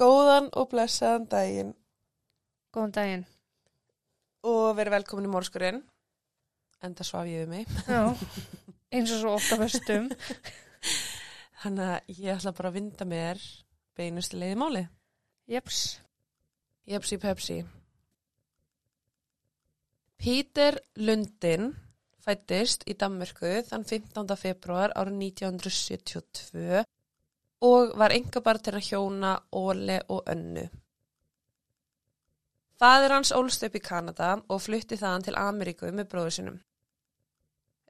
Góðan og blessaðan daginn Góðan daginn. og verið velkomin í mórskurinn. Enda svaf ég við mig. Já, eins og svo ofta vestum. Þannig að ég ætla bara að vinda mér beinustu leiði máli. Jeps. Jepsi Pepsi. Pítur Lundin fættist í Danmörku þann 15. februar árið 1972 og var engabar til að hjóna Óle og Önnu. Fadir hans ólst upp í Kanada og flutti þaðan til Ameríku með bróður sinum.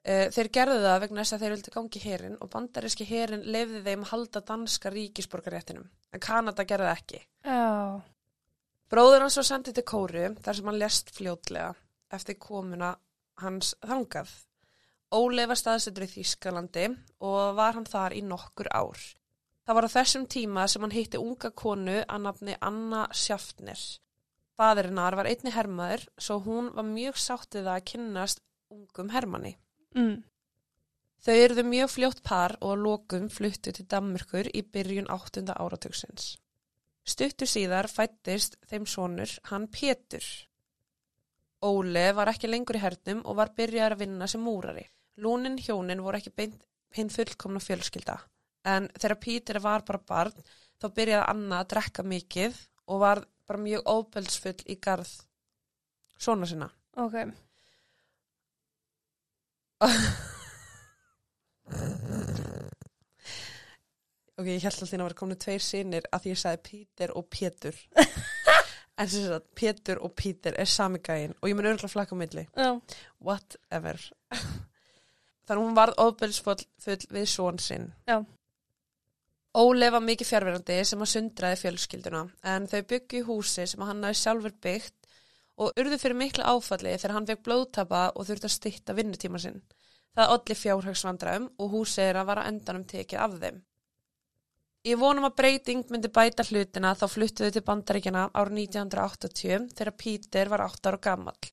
Eh, Þeir gerðu það vegna þess að þeir vildi gangi herin og bandaríski herin lefði þeim að halda danska ríkisborgaréttinum, en Kanada gerði ekki. Já, Bróður hans var sendið til Kóru þar sem hann lest fljótlega eftir komuna hans þangað. Óli var staðsettur í Þýskalandi og var hann þar í nokkur ár. Það var á þessum tíma sem hann hitti unga konu að nafni Anna Schaffner. Faðirinnar var einni hermaður svo hún var mjög sáttið að kynnast ungum hermanni. mm. Þau eruðu mjög fljótt par og lokum fluttu til Danmörkur í byrjun 8. áratugsins. Stuttu síðar fættist þeim sonur hann Pétur. Óle var ekki lengur í hernum og var byrjar að vinna sem múrari. Lúnin hjónin voru ekki beint hinn fullkomna fjölskylda. En þegar Pétur var bara barn þá byrjaði Anna að drekka mikið og var bara mjög óbeldsfull í garð svona sinna. ok. Ok, ég held alltaf að vera komin tveir sinir að því ég sagði Pítur og Pétur. en sem sagt, Pétur og Pítur er sami gæinn og ég mun örgulega flakka milli. Já, Whatever. Þannig hún varð ofbelsfull full við svon sinn. Já. Óli var mikið fjárverandi sem að sundraði fjölskylduna en þau byggju húsi sem hann hafi sjálfur byggt og urðu fyrir mikla áfalli þegar hann fekk blóðtapa og þurfti að stytta vinnutíma sinn. Það olli fjárhagsvandræðum og húsið er að vara endanum tekið af þeim. Ég vonum að breyting myndi bæta hlutina þá fluttuðu til bandaríkjana árið 1980 þegar Pítur var 8 ára gamall.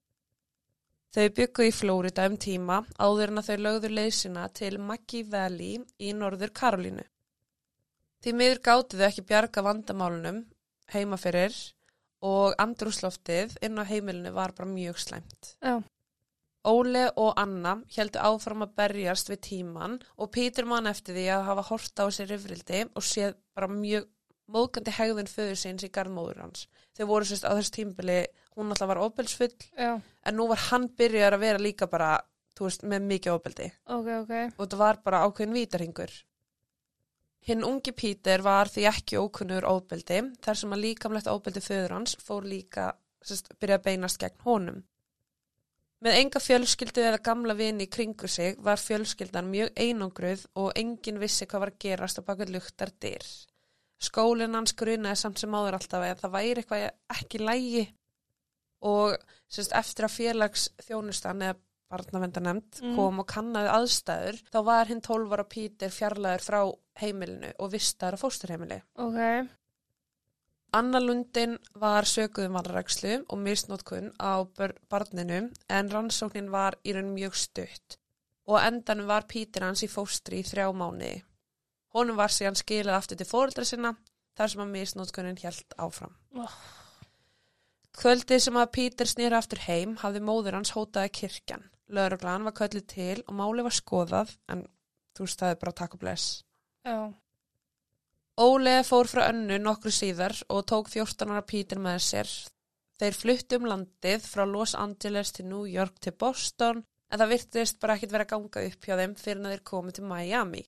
Þau byggu í Flórida um tíma áður en að þau lögðu leysina til Maggie Valley í norður Karolínu. Því miður gáttu þau ekki bjarga vandamálunum heima fyrir og andrúsloftið inn á heimilinu var bara mjög slæmt. já, Óle og Anna heldu áfram að berjast við tíman og Pítur mann eftir því að hafa horta á sér rifrildi og séð bara mjög móðgandi hegðun föður síns í garðmóður hans. Þau voru sérst á þess tímbili, hún alltaf var óbelsfull já, en nú var hann byrjar að vera líka bara, þú veist, með mikið óbeldi ok, ok. og það var bara ákveðin vítarhingur. Hinn ungi Pítur var því ekki ókunnur óbeldi þar sem að líkamlegt óbeldi föður hans fór líka, sérst, byrja að beinast gegn honum. Með enga fjölskyldu eða gamla vini kringu sig var fjölskyldan mjög einangruð og enginn vissi hvað var að gerast á bakið luktar dyr. Skólinn hans grunaði samt sem áður alltaf að það væri eitthvað ekki lægi og sérst, eftir að félags þjónustan eða barnavendanemnd Mm. kom og kannaði aðstæður þá var hinn 12 ára Pítur fjarlæður frá heimilinu og vistar á fósturheimili. Ok, Anna Lundin var sökuðum vanrækslu og misnótkun á barninu en rannsóknin var í raun mjög stutt og á endanum var Pítur hans í fóstri í þrjá mánuði. Honum var síðan skilað aftur til fóreldra sinna þar sem að misnótkunin hjælt áfram. Oh. Kvöldið sem að Pítur snýra aftur heim hafði móður hans hótaði kirkjan. Lögreglan var kölluð til og máli var skoðað en þú veist það er bara takk og bless. já, Óle fór frá önnu nokkru síðar og tók 14 ára Pítur með sér. Þeir fluttu um landið frá Los Angeles til New York til Boston en það virtist bara ekkit vera að ganga upp hjá þeim fyrir að þeir komið til Miami.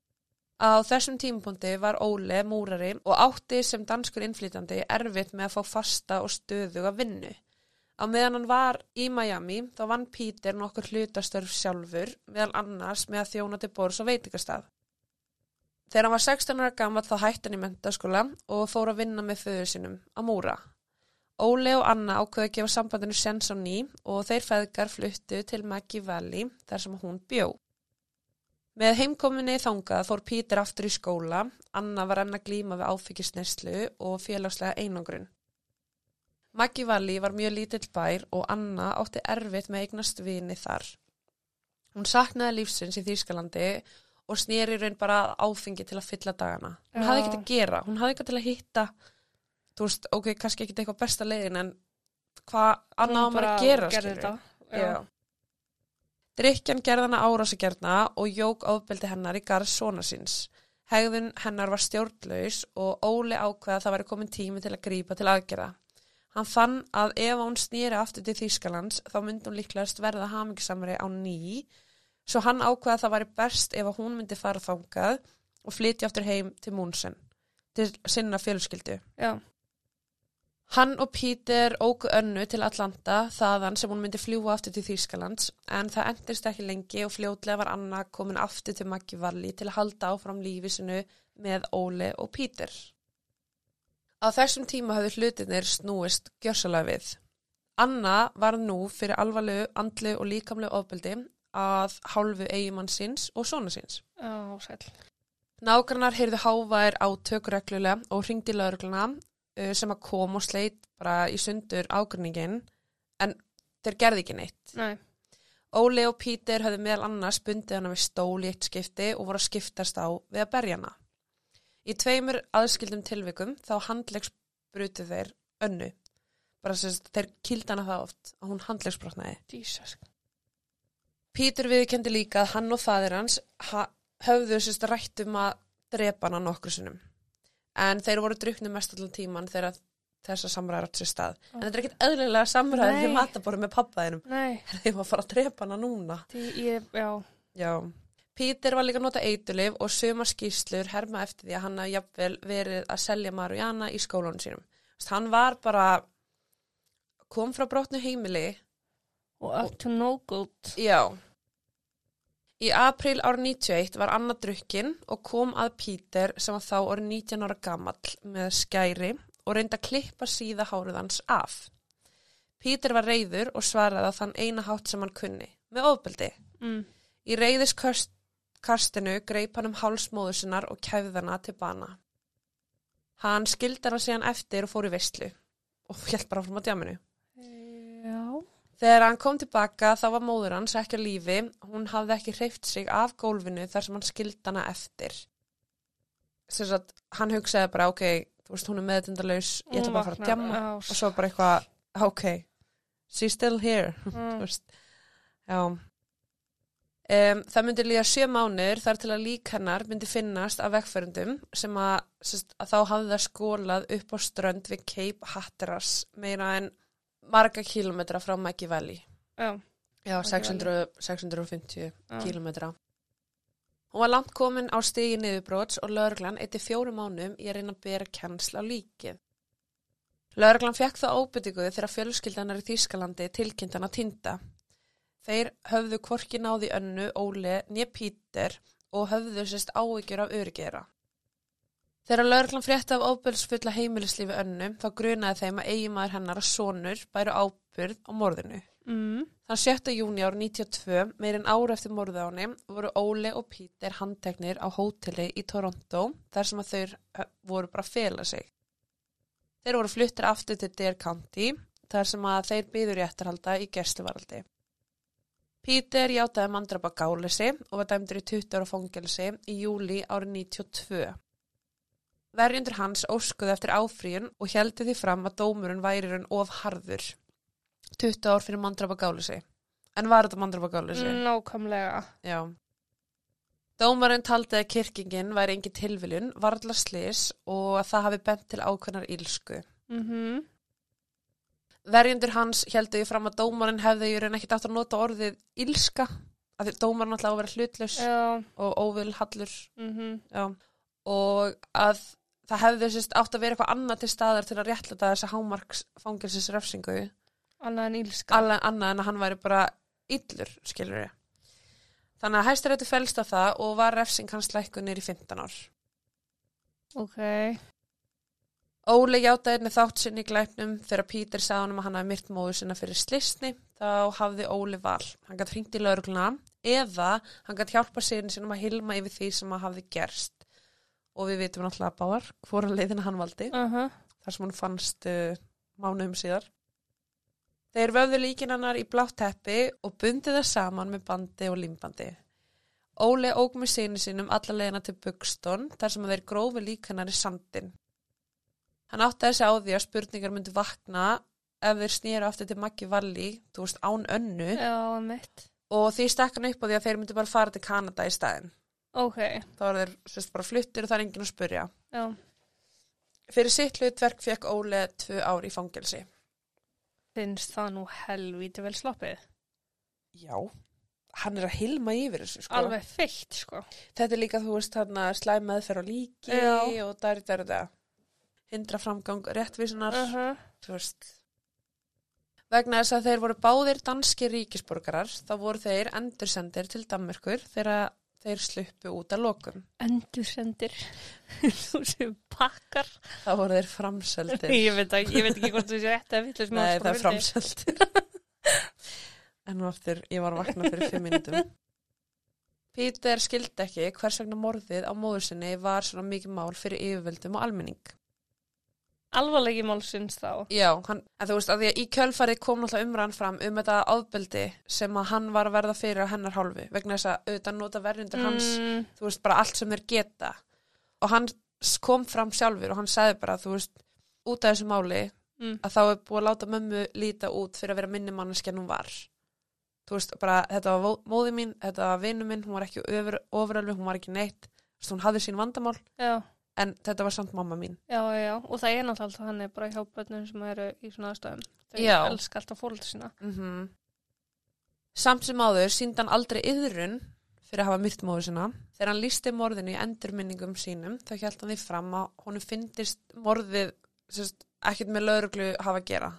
Á þessum tímapunkti var Óle múrari og átti sem danskur innflytandi erfitt með að fá fasta og stöðuga vinnu. Á meðan hann var í Miami þá vann Pítur nokkur hlutastörf sjálfur meðal annars með að þjóna til bors og veitingastað. Þegar hann var 16 ára gammal þá hætti hann í mentaskóla og fór að vinna með föður sinum að múra. Óli og Anna ákveði að gefa sambandinu sens á ný og þeir feðgar fluttu til Maggie Valley þar sem hún bjó. Með heimkominni þangað fór Pítur aftur í skóla, Anna var enn að glíma við áfengisneslu og félagslega einangrun. Maggie Valley var mjög lítill bær og Anna átti erfitt með eignast vini þar. Hún saknaði lífsins í Þýskalandi og snýri raun bara áfengi til að fylla dagana. Hún Já. hafði ekkert að gera, hún hafði ekkert til að hitta, þú veist, ok, kannski ekkert eitthvað besta leiðin en hvað annað á maður að gera, skilur. Drykjan gerði hana árásagjarna og jók ofbeldi hennar í garð svona síns. Hegðun hennar var stjórnlaus og Óli ákveða að það væri komin tími til að grípa til aðgerða. Hann fann að ef hún snýri aftur til Þýskalands þá myndi hún líklegast verða hamingsamri á ný svo hann ákveða að það væri best ef hún myndi fara þangað og flytja aftur heim til Múnsen til sinna fjölskyldu. Já, Hann og Pítur ógu önnu til Atlanta þaðan sem hún myndi fljúa aftur til Þýskalands en það endist ekki lengi og fljótlega var Anna komin aftur til Maggi Valli til að halda áfram lífi sinu með Óli og Pítur. Á þessum tíma hafði hlutinir snúist gjörsalega við. Anna var nú fyrir alvarlegu, andlu og líkamlegu ofbeldi að hálfu eigimann síns og svona síns. já, sæl. Nágrannar heyrðu hávær á tökureglulega og hringdi laurugluna uh, sem að kom og sleit bara í sundur ágruningin en þeir gerði ekki neitt. Nei, Óli og Pítur höfðu meðal annars bundið hana við stól í eitt skipti og voru að skiptast á við að berja hana. Í tveimur aðskildum tilvikum þá handlegsbrutu þeir önnu. Bara sem þeir kildi hana það oft að hún handlegsbrotnaði. Jesus. Pítur viðkendi líka að hann og fadir hans ha, höfðu sérst rætt um að drepa hana nokkru sinnum. En þeir voru druknir mest allan tíman þegar þessa samræður átt sér stað. En þetta er ekkit eðlilega samræður Nei. því mataboru með pappaðinum. Nei, Þeir var að fara að drepa hana núna. því ég, já, Já. Pítur var líka að nota eitulif og sumar skýslur herma eftir því að hann hafði jafnvel verið að selja Marujana í skólanum sínum. Þess, hann var bara, kom frá brotnu heimili og up to no good. Já. Í april árið 91 var Anna drukkin og kom að Pítur sem var þá orðið 19 ára gamall með skæri og reyndi að klippa síða hárið hans af. Pítur var reyður og svaraði að þann eina hátt sem hann kunni, með ofbeldi. Mm. Í reyðiskastinu greip hann um hálsmóðu sinnar og kæfði hana til bana. Hann skildi hana síðan eftir og fór í veistlu og hjælt bara frá djáminu. Já, Þegar hann kom tilbaka þá var móður hans ekki á lífi, hún hafði ekki hreift sig af gólfinu þar sem hann skildi hana eftir. Þess að hann hugsaði bara, ok, þú veist, hún er meðtundalaus, ég ætla bara að fara að djamma Já, og svo bara eitthvað, ok, she's still here, þú mm. veist, já. Um, það myndi líða sjö mánir þar til að lík hennar myndi finnast af vegfærendum sem að, sest, að þá hafði það skólað upp á strönd við Cape Hatteras meira en marga kílometra frá Maggie Valley. já, Já, Maggie 600, 650 já. kílometra. Hún var langt komin á stigi niðurbróts og lögreglan eitti fjórum mánum í að reyna að bera kennsl á líkið. Lögreglan fekk það óbyrtingu þegar fjölskyldanar í Þýskalandi tilkynnt hana tinda. Þeir höfðu hvorki náði önnu, Óli, nýja Pítur og höfðu sérst áhyggjur af öryggjera. Þegar lögreglan frétti af óbyrðsfulla heimilislífi önnu þá grunaði þeim að eiginmaður hennar að sonur bæru ábyrð á morðinu. Mm. Þann 7. júni árið 92, meirinn ára eftir morðið á henni, voru Óli og Pítur handteknir á hóteli í Toronto þar sem að eh, voru bara að fela sig. Þeir voru fluttir aftur til Dare County þar sem að þeir byður í eftirhalda í gerstuvaraldi. Pítur játaði mandrapa gálesi og var dæmdur í 20 ára fangelsi í júli árið 92. Verjundur hans óskuði eftir áfríun og heldi því fram að dómurinn væri hann of harður. 20 ár fyrir mandrapa gálesi. En var þetta mandrapa gálesi? Nákvæmlega. Já. Dómarinn taldi að kirkingin væri engin tilviljun, varðla slis og að það hafi bent til ákveðnar ílsku. Mm Verjendur hans heldu því fram að dómarinn hefði í raun ekkert átt að nota orðið ílska, að því dómarinn alltaf á að vera hlutlaus Já. og óvilhallur, Mm já. Og að það hefði sérst átt að vera eitthvað annað til staðar til að réttlæta þessa hámarksfangilsis refsingu, Annað en ílska. alveg annað en að hann væri bara illur, skilur ég. Þannig að hæstaréttu fælst á það og var refsing hans lækku nýr í 15 ár. Ok. Óli játaði einnig þátt sinni í glæpnum þegar Pítur sagði honum að hann hafi myrt móður sinna fyrir slisni þá hafði Óli val. Hann gætt hringt í laurugluna eða hann gætt hjálpa síðan sinum að hilma yfir því sem að hafði gerst. Og við vitum náttúrulega báðar hvora leiðina hann valdi Uh -huh. þar sem hann fannst uh, mánuðum síðar. Þeir vöfðu líkin hannar í blátt teppi og bundið það saman með bandi og limbandi. Óli óg með síni sínum alla leiðina til Buxton þar sem að þeir grófi líkanar í sandin. Hann átti þessi á því að spurningar myndi vakna ef þeir snýru aftur til Maggi Valli, þú veist, án önnu Já, mitt. og því stakk hann upp á því að þeir myndi bara fara til Kanada í staðin. Ok, Þá var þeir sérst bara fluttir og það er enginn að spurja. já. Fyrir sitt hlutverk fekk Óli tvö ár í fangelsi. Finnst það nú helvíti vel sloppið. Já, hann er að hilma yfir þessu sko. Alveg feitt, sko. Þetta er líka, þú veist, þarna slæm meðferð á líki Já. og það er þetta hindra framgang réttvísunar, Uh -huh. þú veist. Vegna þess að þeir voru báðir danski ríkisborgarar, þá voru þeir endursendir til Danmörkur þegar þeir sluppu út að lokum. Endursendir. Þú sem pakkar. Þá voru þeir framseldir. Ég veit, ekki, ég veit ekki hvort þú sé vitlega Nei, það er framseldir. en nú aftur, ég var að vakna fyrir fimm minnum. Peter skildi ekki hvers vegna morðið á móður sinni var svona mikið mál fyrir yfirvöldum og almenning. Alvarlegi málsins þá. Já, hann, en þú veist að því að í kjölfarið kom náttúrulega umræðan fram um þetta áðbeldi sem að hann var að verða fyrir á hennar hálfu vegna þess að auðvitað nota verðundur hans, Mm, þú veist, bara allt sem þeir geta. Og hann kom fram sjálfur og hann sagði bara, þú veist, út af þessu máli mm, að þá er búið að láta mömmu líta út fyrir að vera minni manneski en hún var. Þú veist, bara þetta var móðir mín, þetta var vinnu minn hún var ekki ofur, ofurölvi, hún var ekki neitt. Þú veist, hún hafði sín vandamál, já, en þetta var samt mamma mín já, já. Og það er náttúrulega hann er bara hjá börnum sem eru í svona aðstöðum. Þau Já. elska alltaf fólk sína. mm Samt sem áður síndi hann aldrei yðrun fyrir að hafa myrt móður sinna. Þegar hann lísti morðinu í endurminningum sínum þá held hann því fram að honum fyndist morðið sérst, ekkert með lauruglu hafa að gera.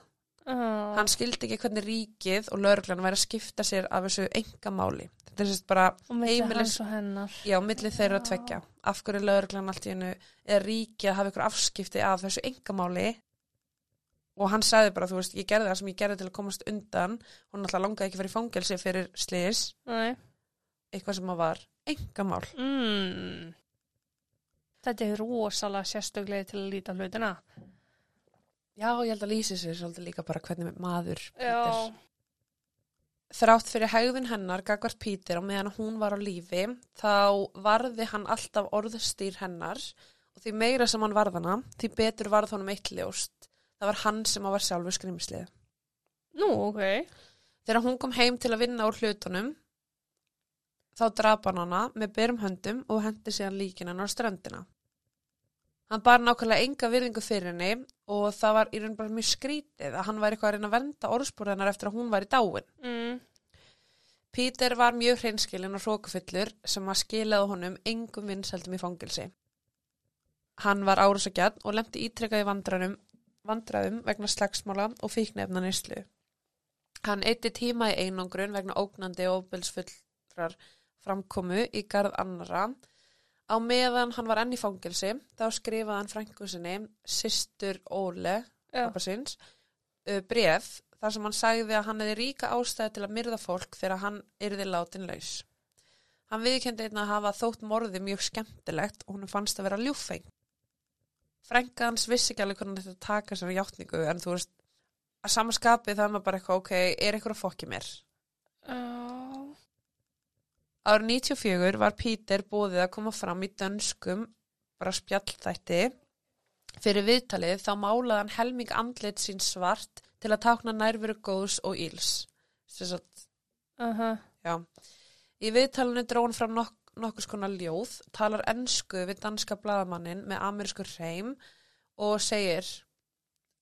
Uh, Hann skildi ekki hvernig ríkið og lauruglan væri að skipta sér af þessu engamáli. Þetta er sérst bara, heimilis- hans og hennar. já, milli þeirra að tvekja. Af hverju er lauruglan allt í hennu eða ríkið að hafa ykkur afskipti af þessu engamáli og hann sagði bara, þú veist, ég gerði það sem ég gerði til að komast undan hún alltaf langaði ekki í fangelsi fyrir Nei. eitthvað sem að var engamál. Mm. Þetta er rosalega sérstöglega til að líta hlutina. Já, ég held að lýsi sér svolítið líka bara hvernig maður Peter. Þrátt fyrir hægðin hennar gagvart Pítur og meðan hún var á lífi þá varði hann alltaf orðstýr hennar og því meira sem hann varðana því betur varð honum eitt ljóst. Það var hann sem var sjálfur skrimslið. Nú, ok. Þegar hún kom heim til að vinna úr hlutunum þá drapa hann hana með berum höndum og hendi síðan líkin hennar á ströndina. Hann bar nákvæmlega enga virðingu fyrir henni og það var í raun bara mjög skrítið að hann væri eitthvað að reyna að vernda orðspúr hennar eftir að hún var í dáin. Mm. Peter var mjög hreinskilin og hrókufullur sem að skilaði honum engum vinsældum í fangilsi. Hann var árásagjarn og lemti ítrekka í vandræðum, vandræðum vegna slagsmála og fíknefna neyslu. Hann eitti tíma í einangrun vegna ógnandi og óbilsfullrar framkomu í garð annara. Á meðan hann var enn í fangilsi, þá skrifaði hann frængu sinni, systur Óle, síns, uh, bref þar sem hann sagði að hann hefði ríka ástæði til að myrða fólk þegar hann yrði látin laus. Hann viðkendi einna að hafa þótt morði mjög skemmtilegt og hún fannst að vera ljúfeng. Frænka hans vissi ekki alveg hvernig þetta taka sér játningu en þú veist, að samaskapi það er maður bara eitthvað, ok, er eitthvað að fokki mér? Árið 94 var Pítur búið að koma fram í dönskum bara spjallþætti. Fyrir viðtalið þá málaði hann helming andlit sín svart til að tákna nærveru góðs og íls. Að, Uh já. Í viðtalinu dró hann fram nok nokkus konar ljóð, talar ensku við danska bladamannin með amerískur hreim og segir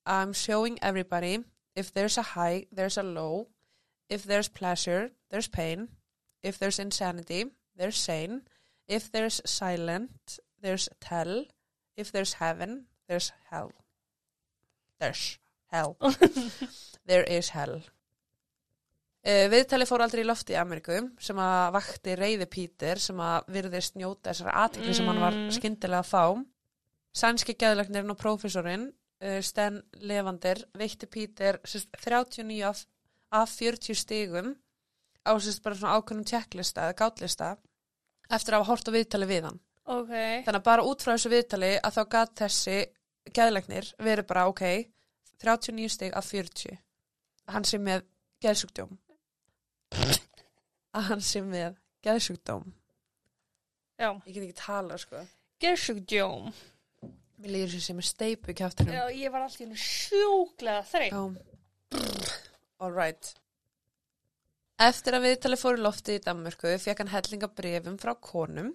I'm showing everybody if there's a high, there's a low, if there's pleasure, there's pain, if there's insanity, there's sane, if there's silent, there's tell, if there's heaven, there's hell. There's hell. There is hell. Uh, viðtali fór aldrei í lofti í Ameríku sem að vakti reyði Pítur sem að virðist njóta þessar aðtikli sem hann var Mm. skyndilega að fá. Sænski geðlagnirinn og prófessorinn uh, Sten Levander veitti Pítur sérst, 39 af, af 40 stigum á sérst, bara svona ákveðnum tjekklista eða gátlista eftir að hafa hort á viðtali við hann. Ok. Þannig að bara út frá þessu viðtali að þá gat þessi geðlagnir verið bara ok, 39 stig af 40. Hann sé með geðsjúkdóm. Að hann sé með geðsjúkdóm. Já, Ég get ekki tala, sko. gersugjóm. Mér líður sem sem er steipu kjáttunum. Já, ég var alltaf sjúklega þreytt. Já. Eftir að viðtali fóru lofti í Danmörku fekk hann hellinga brefum frá konum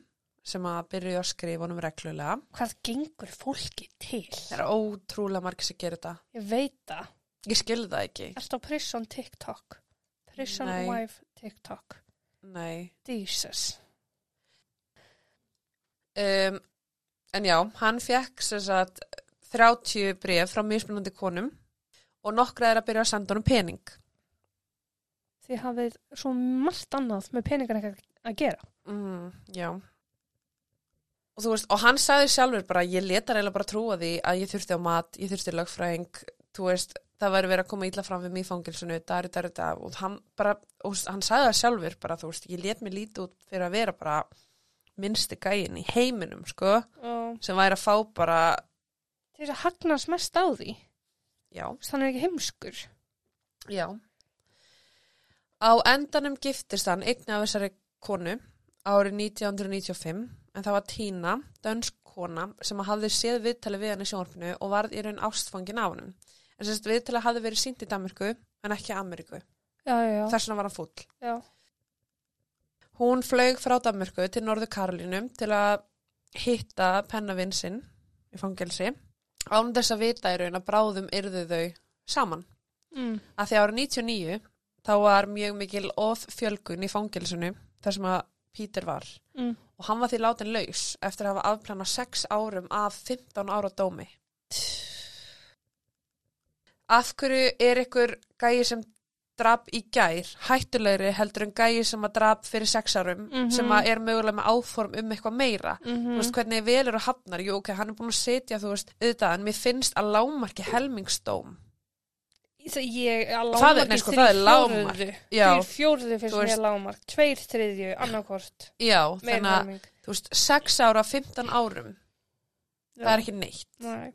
sem að byrju að skrifa honum reglulega. Hvað gengur fólki til? Það er ótrúlega margir sem gerir þetta. Ég veit það. Ég skilði það ekki. Ertu á Prison TikTok? Prison Nei. Wife TikTok. Nei. Jesus. Um, en já, hann fekk sagt 30 bref frá mismunandi konum og nokkra er að byrja að senda honum pening. Þið hafið svo margt annað með peningar eitthvað að gera. Mm, já. Og þú veist, og hann sagði sjálfur bara, ég letar eiginlega bara trúa því að ég þurfti á mat, ég þurfti lögfræðing, þú veist, það væri verið að koma illa fram við mig í fangilsinu, dari, dari, dari, og hann bara, og hann sagði það sjálfur bara, þú veist, ég let mig lítið út fyrir að vera bara minnsti gæin í heiminum, sko, Og sem væri að fá bara, til þess að hagnast mest á því. já, Þannig er ekki heimskur. já. Á endanum giftist hann einni af þessari konu árið 1995 en það var Tína, dönsk kona sem hafði séð viðtali við hann í sjónvarpinu og varð í raun ástfangin af hann. En sérst viðtali hafði verið sínt í Danmarku en ekki Ameríku. Já, já, já. Þess vegna var hann fúll. já. Hún flög frá Danmarku til Norður Karolínum til að hitta pennavinn sinn í fangelsi án þess að vita í raun að bráðum yrðu þau saman. Mm. að því árið 99 þá var mjög mikil of fjölgun í fangilsinu þar sem að Pítur var Mm. og hann var því látin laus eftir að hafa afplana 6 árum af 15 ára dómi. Af hverju er ykkur gæi sem drap í gær hættulegri heldur en gæi sem að drap fyrir 6 árum Mhm. sem að er mögulega með áform um eitthvað meira Mm þú veist hvernig velur og hafnar jú ok, hann er búin að setja þú veist auðvitað en mér finnst að lámarki helmingsdóm Það, ég, að Það er- sko, er lágmark. Já. Þrýr fjórðu finnst mér lágmark. Tveir þriðju, annarkort. já, þannig að þú veist, 6 ára, 15 árum það er ekki neitt Nei.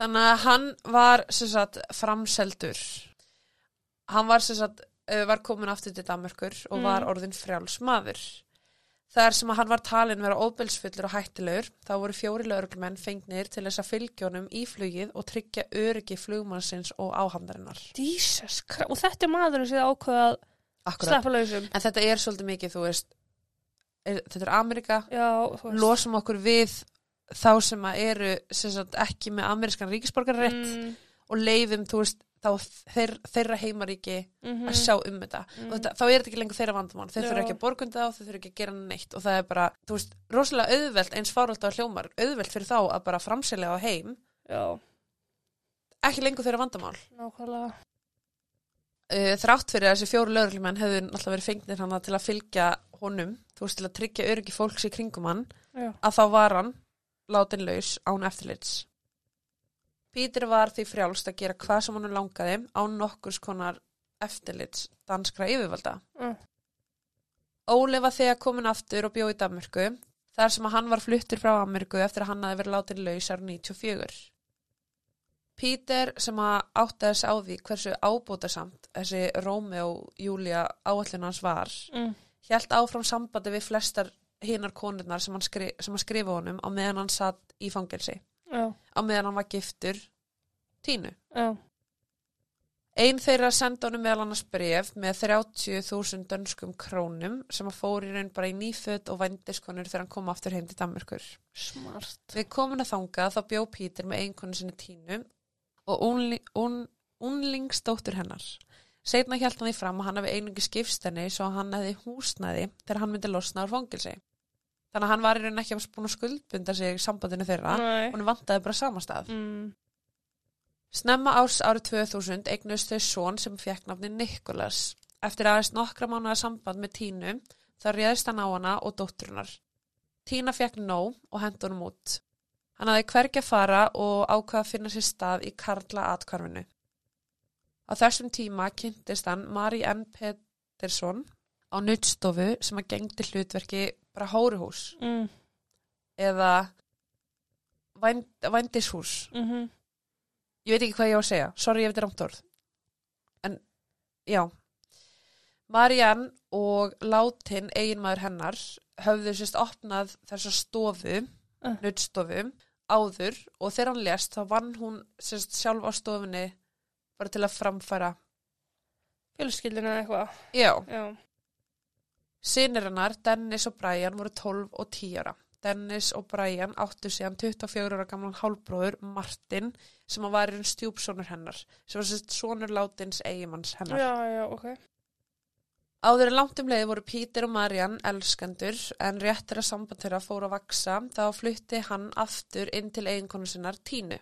þannig að hann var sagt framseldur hann var sagt uh, var komin aftur til Danmörkur og Mm. var orðin frjáls maður þar sem að hann var talin vera óbelsfullur og hættilegur þá voru fjóri lögreglumenn fengnir til þess að fylgja honum í flugið og tryggja öryggi flugmannsins og áhandarinnar Jesus Christ. Og þetta er maðurinn sem ákveða að Akkurat. sleppa lausum. en þetta er svolítið mikið þú veist er, þetta er Amerika Já, losum okkur við þá sem að eru sem sagt, ekki með amerískan ríkisborgarrétt Mm, og leifum þú veist þá þeir, þeirra heimaríki mhm. að sjá um þetta Mm. og þetta, þá er þetta ekki lengur þeirra vandamál þeir þurfa ekki að borgunda þá, þeir þurfa ekki að gera neitt og það er bara, þú veist, rosalega auðvelt eins fáröld á hljómar, auðvelt fyrir þá að bara framselja á heim, Já, ekki lengur þeirra vandamál nákvæmlega. uh, þrátt fyrir að þessi fjóru lögreglumenn hefðu náttúrulega verið fengnir hana til að fylgja honum, þú veist, til að tryggja öryggi fólks í kringum hann, Já. að þá var hann látin laus án eftirlits Pítur var því frjálst að gera hvað sem hann langaði án nokkurs konar eftirlits danskra yfirvalda Mm. Óli var þegar komin aftur og bjóð í Danmörku þar sem að hann var fluttur frá Ameríku eftir að hann hafi verið látin laus ár 94. Pítur sem að átti þess á því hversu ábútasamt þessi Rómeó Júlia áallin hans var Mm. hjælt áfram sambandi við flestar hinnar konurnar sem hann, skri, sem hann skrifa honum á meðan hann satt í fangelsi Já, á meðan hann var giftur Tínu. já. Einn þeirra sendi honum meðal annars bref með 30.000 dönskum krónum sem að fór í raun bara í nýföt og vændiskonur þegar hann kom aftur heim til Danmörkur. Smart. Við komin að þanga þá bjó Pítur með einkonu sinni Tínu og unli, un, unlingsdóttur hennar. Seinna hjælt hann því fram að hann hafi einungi skipst henni svo hann hefði húsnæði þegar hann myndi losna úr fangilsi. Þannig að hann var í raun ekki að skuldbunda sig sambandinu þeirra og hann vantaði bara samastað. Mm. Snemma árs árið 2000 eignust þau son sem fekk nafni Nikolas. Eftir aðeins nokkra mánuða samband með Tínu þá réðist hann á hana og dótturinnar. Tína fekk nóg og hendur honum út. Hann hafði hvergi að fara og ákvaða að finna sér stað í Karla atkvarfinu. Á þessum tíma kynntist hann Mari N. Pettersson á nuttstofu sem að gengdi hlutverki bara hóruhús Mm. eða vænd, vændishús. Mm -hmm. Ég veit ekki hvað ég á að segja. Sorry ef þetta er rámt orð. En, já. Marianne og látin eiginmaður hennar höfðu sérst opnað þessa stofu, Uh. nuttstofu, áður og þegar hann lést þá vann hún sérst sjálf á stofunni bara til að framfæra. Fjölskyldina eða eitthvað. Já, Já. Sinir hennar, Dennis og Brian voru 12 og 10 ára. Dennis og Brian áttu síðan 24 ára gamlan hálfbróður Martin sem var í stjúpsonur hennar sem var sérst sonur látins eigimanns hennar. Já, já, ok. Áður en langt um leiði voru Pítur og Marian elskendur en réttir að samband þeirra fóru að vaksa þá flutti hann aftur inn til eiginkonu sinnar Tínu.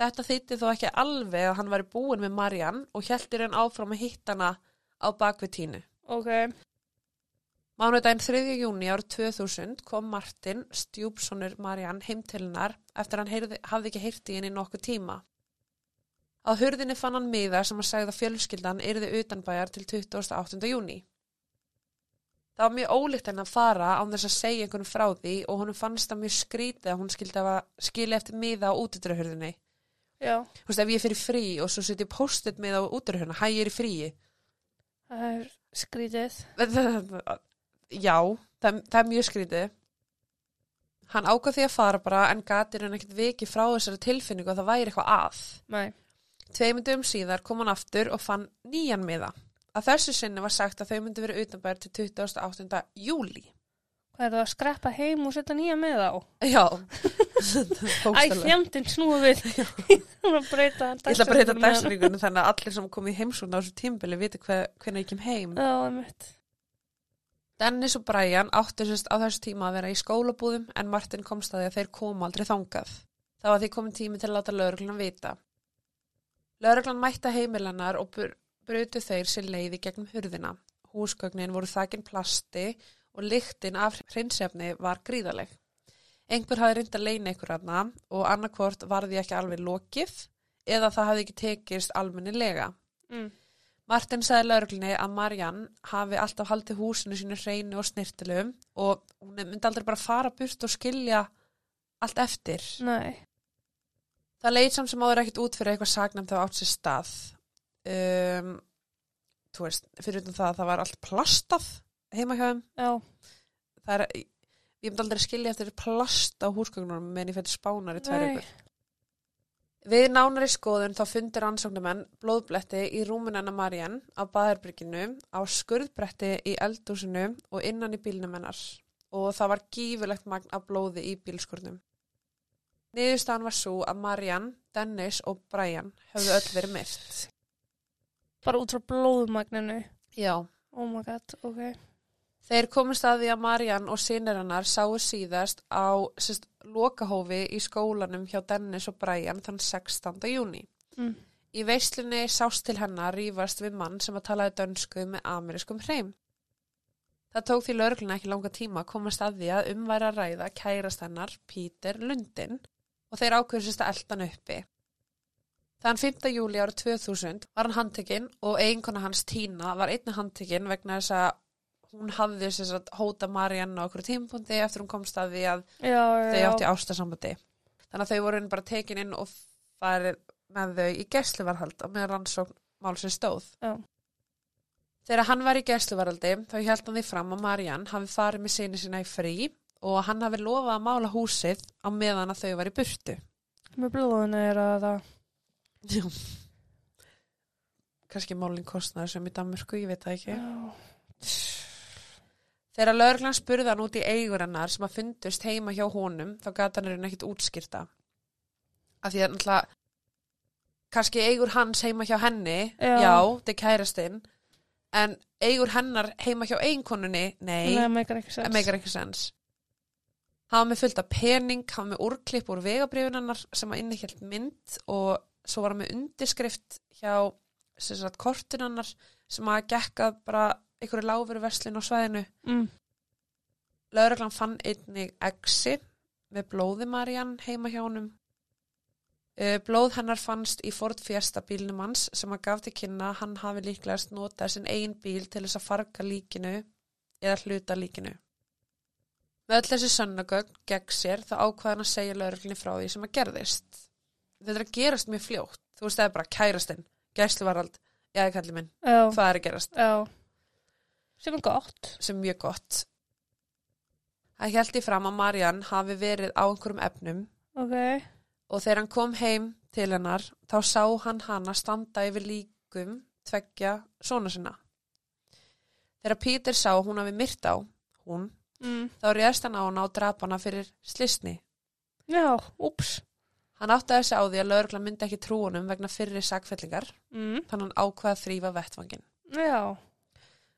Þetta þýtti þó ekki alveg að hann væri búin með Marian og heldur hann áfram að hitta hana á bakvið Tínu. Ok. Mánudaginn 3. júni árið 2000 kom Martin, stjúpsonur Marian, heim til hennar eftir að hann heyrði, hafði ekki heyrt í henni í nokkuð tíma. Á hurðinni fann hann miða sem að segja að fjölskyldan yrði utanbæjar til 28. júni. Það var mjög ólíkt henni að fara án þess að segja einhvern frá því og honum fannst það mjög skrítið að hún skildi að skilja eftir miða á útidröhurðinni. Já, Þú veist, ef ég fyrir frí og svo setjum post-it miða á útidröhurðinni, hæ, ég er í fríi. það er skrítið. Já, það, það er mjög skrítið. Hann ákvað því að fara bara en gatir hann ekkert viki frá þessari tilfinningu að það væri eitthvað að. Nei. Tveimundum síðar kom hann aftur og fann nýjan miða. Að þessu sinni var sagt að þau myndi verið utanbæður til 28. júli. Hvað er það að skreppa heim og setja nýja með á? Já. Æ, fjandinn snúa við. Ég ætla að breyta dagstringunum þannig að allir sem kom í heimsókn á þessu tímbili viti hve, hvernig ég kem heim. Já. Dennis og Brian áttu sérst á þessu tíma að vera í skólabúðum en Martin komst að því að þeir koma aldrei þangað. Það var því komin tími til að láta lauruglan vita. Lauruglan mætta heimilennar og br brutu þeir sér leiði gegnum hurðina. Húsgögnin voru þakin plasti og lyktin af hreinsefni var gríðaleg. Einhver hafði reynd að leina ykkur hana og annarkvort var því ekki alveg lokið eða það hafði ekki tekist almennilega. Mm. Martin sagði lauruglunni að Mariann hafi alltaf haldið húsinu sínu hreinu og snirtilum og hún myndi aldrei bara fara burt og skilja allt eftir. Nei. Það leit samt sem áður ekkit út fyrir eitthvað sagnæmt það átt sér stað. Um, þú veist, fyrir utan það að það var allt plastað heima hjá þeim. Já, Það er, ég myndi aldrei skilja eftir plast á húsgögnunum meðan ég fætti spánar í tvær Nei. Við nánari skoðun þá fundir ansóknumenn blóðbletti í rúmunenna Mariann á baðherbrygginu, á skurðbretti í eldúsinu og innan í bílnum hennar og það var gífurlegt magn af blóði í bílskurnum. Niðurstaðan var svo að Mariann, Dennis og Brian höfðu öll verið myrt. bara út frá blóðmagninu. Já. Oh my god, ok. Þeir komist að því að Mariann og sinir hennar sáu síðast á sérst, lokahófi í skólanum hjá Dennis og Brian þann 16. júni. Mm. Í veislunni sást til hennar rífast við mann sem að talaði dönsku með amerískum hreim. Það tók því lögregluna ekki langa tíma að komast að því að umværa ræða kærast hennar Pítur Lundin og þeir ákveður sérst að elda hann uppi. Þann 5. júli árið 2000 var hann handtekinn og eiginkona hans Tína var einnig handtekinn vegna þess að hún hafði sérst að hóta Mariann á okkur tímpundi eftir hún komst að því að Já, já, þau átti ástasambandi. Þannig að þau voru bara tekin inn og farið með þau í gæsluvarhald á meðan rannsókn málsins stóð. Já. Þegar hann var í gæsluvarhaldi þá held hann því fram að Mariann hafi farið með sinni sína í frí og hann hafi lofað að mála húsið á meðan að þau var í burtu. Með blóðinu er að það. Já. Kannski málinn kostnaður sem í Danmörku, ég veit það ekki. Já. Þegar lögreglan spurði hann út í eigur hennar sem að fundust heima hjá honum þá gata hann er ekkit útskýrta. Af því að náttúrulega kannski eigur hans heima hjá henni, Já. já, þetta er kærastinn, en eigur hennar heima hjá einkonunni, nei, Það meikar ekki sens. Hann var með fullt af pening, hann var með úrklipp úr vegabrifin hennar sem að innihjalt mynd og svo var hann með undirskrift hjá sagt, kortin hennar sem að gekkað bara einhverju láfuru verslun á svæðinu. Mm. Lögreglan fann einnig exi með blóði Mariann heima hjá honum. Uh, Blóð hennar fannst í Ford Fiesta bílnum hans sem að gaf til kynna hann hafi líklegast notað sinn eigin bíl til þess að farga líkinu eða hluta líkinu. Með öll þessi sönnagögn gegn sér þá ákvaði hann að segja lögreglunni frá því sem að gerðist. Þetta er að gerast mjög fljótt. Þú veist það er bara kærastinn, gæsluvarald, já, kalli minn, Já. hvað er að gerast? Já. Sem er gott. sem er mjög gott. Það held í fram að Mariann hafi verið á einhverjum efnum Ok. og þegar hann kom heim til hennar þá sá hann hana standa yfir líkum tveggja svona sinna. Þegar Peter sá að hún hafi myrt á, hún, Mm. þá réðst hann á hana og drap hana fyrir slisni. Já, úps. Hann áttaði sig á því að lögregla myndi ekki trúunum vegna fyrri sagfellingar, Mm. þannig hann ákvað að þrýfa vettvangin. Já.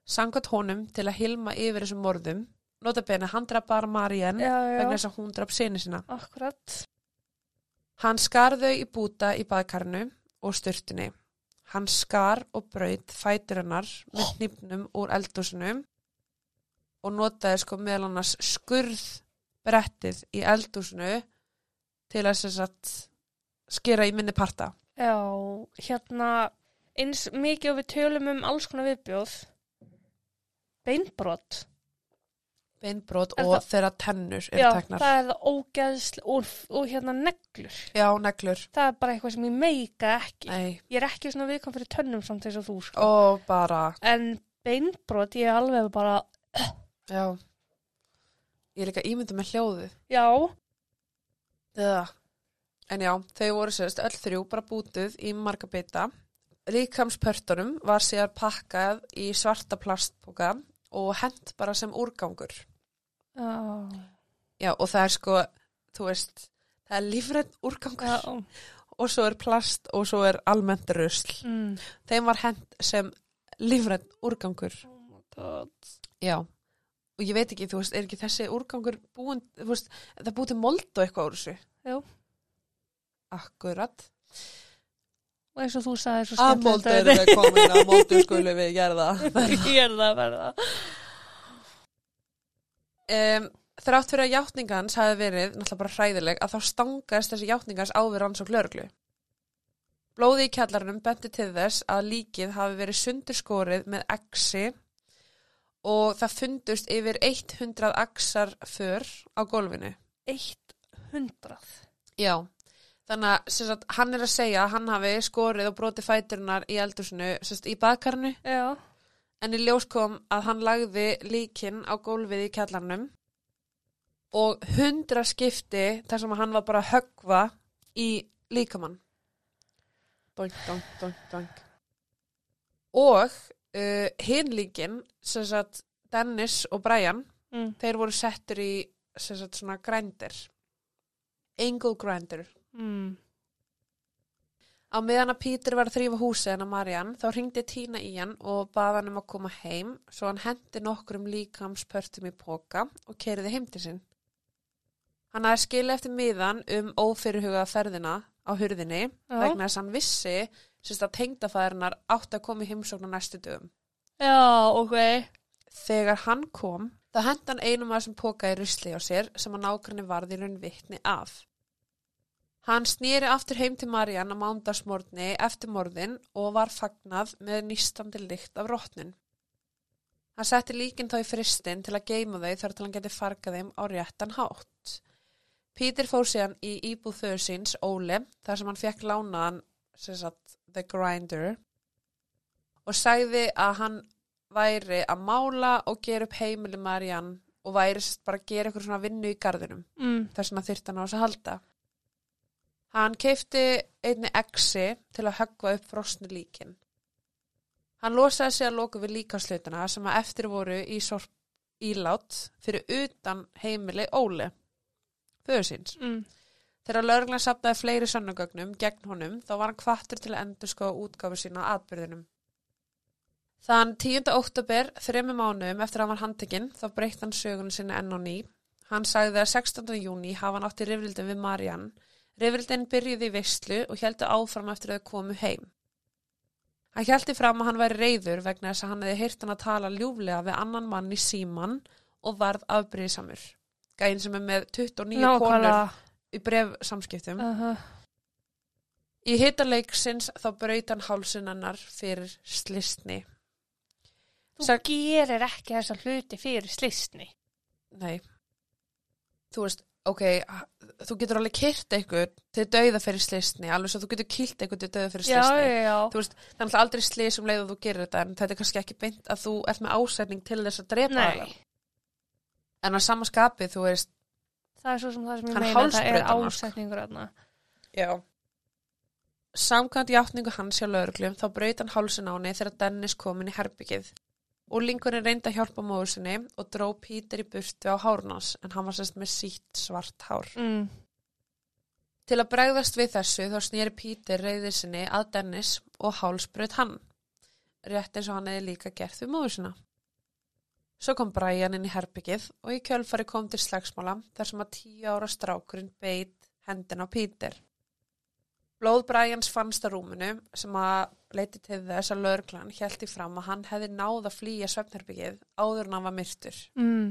Sankvæmt honum til að hilma yfir þessum morðum, nota bene hann draf bara já. vegna þess að hún draf sinni sína. Akkurat. Hann skar þau í búta í baðkarnu og styrtunni. Hann skar og braut fætur hennar með nýpnum úr eldúsinu og notaði sko meðal annars skurð brettið í eldúsinu til að sagt skera í minni parta. Já, hérna, eins mikið og við tölum um alls konar viðbjóð. Beinbrot. Beinbrot Er og það- þeirra tennur eru Já, teknar. það er það ógeðsl og, og hérna neglur. Já, neglur. Það er bara eitthvað sem ég meika ekki. Nei. Ég er ekki svona viðkom fyrir tönnum samt eins og þú, sko. Og bara, En beinbrot, ég er alveg bara, já. Ég er líka ímyndið með hljóðið. já, Eða. En já, þau voru sérst öll þrjú bara bútuð í marga bita. Líkamspörtunum var síðan pakkað í svarta plastboka og hent bara sem úrgangur. já, Já, og það er sko, þú veist, það er lífrætt úrgangur já, og svo er plast og svo er almennt rusl. mm. Þeim var hent sem lífrætt úrgangur. Oh. Já. Og ég veit ekki, þú veist, er ekki þessi úrgangur búin, þú veist, það búið til mold og eitthvað úr þessu? Jú. Akkurat. Og eins og þú sagði svo Að moldu eru við komin, að moldu skulum við gerða. Er að verða. Um, þrátt fyrir að játningans hafi verið náttúrulega bara hræðileg að þá stangast þessi játningans á við rannsók lögreglu. Blóði í kjallarnum benti til þess að líkið hafi verið sundurskorið með exi og það fundust yfir 100 axar för á. Eitt hundrað. Já, þannig að hann er að segja að hann hafi skorið og brotið fæturinnar í eldursinu sagt, í baðkarnu en í ljós kom að hann lagði líkin á gólfið í kjallarnum og hundra skipti þar sem hann var bara að höggva í líkamann. Doink, doink, doink, doink. Og uh, hinn líkin, sagt Dennis og Brian, Mm. þeir voru settur í sagt svona grændir. Angle grinder. Mm. Á meðan að Pítur var að þrýfa húsið hennar Mariann þá ringdi Tína í hann og baða hann um að koma heim svo hann hendi nokkrum líkamspörtum í póka og keiriði heim til sinn. Hann hafði skilið eftir miðan um ófyrirhugaða ferðina á hurðinni Já. vegna þess að hann vissi sérst að tengdafæðurnar átti að koma í heimsókn á næstu dögum. Já, ok. Þegar hann kom, þá hendi hann einum að þessum póka í rusli á sér sem að nákvæmni varði raun vitni af. Hann snýri aftur heim til Mariann á mándagsmorgni eftir morðin og var fagnað með nýstandi lykt af rótnin. Hann setti líkin þá í fristin til að geima þau þar til hann geti fargað þeim á réttan hátt. Pítur fór síðan í íbúð þau síns, Óli, þar sem hann fekk lánaðan, sem sagt, The Grinder, og sagði að hann væri að mála og gera upp heimili Mariann og væri bara að gera eitthvað svona vinnu í garðinum Mm. að þyrfti hann á þess að halda. Hann keifti einni exi til að höggva upp frosnu líkin. Hann losaði sig að loku við líkaslutuna sem að eftir voru í sorp ílát fyrir utan heimili Óli, föður síns. Mm. Þegar lögreglan sapnaði fleiri sönnugögnum gegn honum þá var hann kvartur til að endur skoða útgáfu sína á atbyrðinum. Þann 10. oktober, þremi mánuðum eftir að hann var handtekinn, þá breytt hann sögunum sinni enn á ný. Hann sagði að 16. júni hafa hann átti rifrildum við Mariann. Rifrildin byrjuði í veistlu og heldur áfram eftir að þau komu heim. Hann heldi fram að hann væri reyður vegna þess að hann hefði heyrt hann að tala ljúflega við annan mann í síman og varð afbríðsamur. Gæinn sem er með 29 konur Nákvæmlega. í bref samskiptum. Uh -huh. Í hitaleiksins þá braut hann hálsun hennar fyrir slistni. Þú Sag- gerir ekki þessa hluti fyrir slistni. Nei. Þú veist, ok, þú getur alveg kyrt eitthvað til dauða fyrir slisni, alveg svo þú getur kýlt eitthvað til dauða fyrir slisni. já, já. Þú veist, það er náttúrulega aldrei slis um leið og þú gerir þetta, en þetta er kannski ekki beint að þú ert með ásetning til þess að drepa aðra. En á sama skapi, þú veist, það er svo sem það sem ég meina, það er ásetningur þarna. Já. Samkvæmt játningu hans hjá lauruglum þá braut hann hálsin á henni þegar Dennis kom inn í herbyggið. Úlingurinn reyndi að hjálpa móður sinni og dró Pítur í burtu á hárnás en hann var sérst með sítt svart hár. Mm. Til að bregðast við þessu þá snýri Pítur reyðið sinni að Dennis og hálsbraut hann. Rétt eins og hann hefði líka gert við móður sinna. Svo kom Brian inn í herbyggið og í kjölfari kom til slagsmála þar sem að tíu ára strákurinn beit hendin á Pítur. Blóð Bræjans fannst á rúminu sem að leiti til þess að lögreglan held í fram að hann hefði náð að flýja svefnherbyggið áður en hann var myrtur. Mm.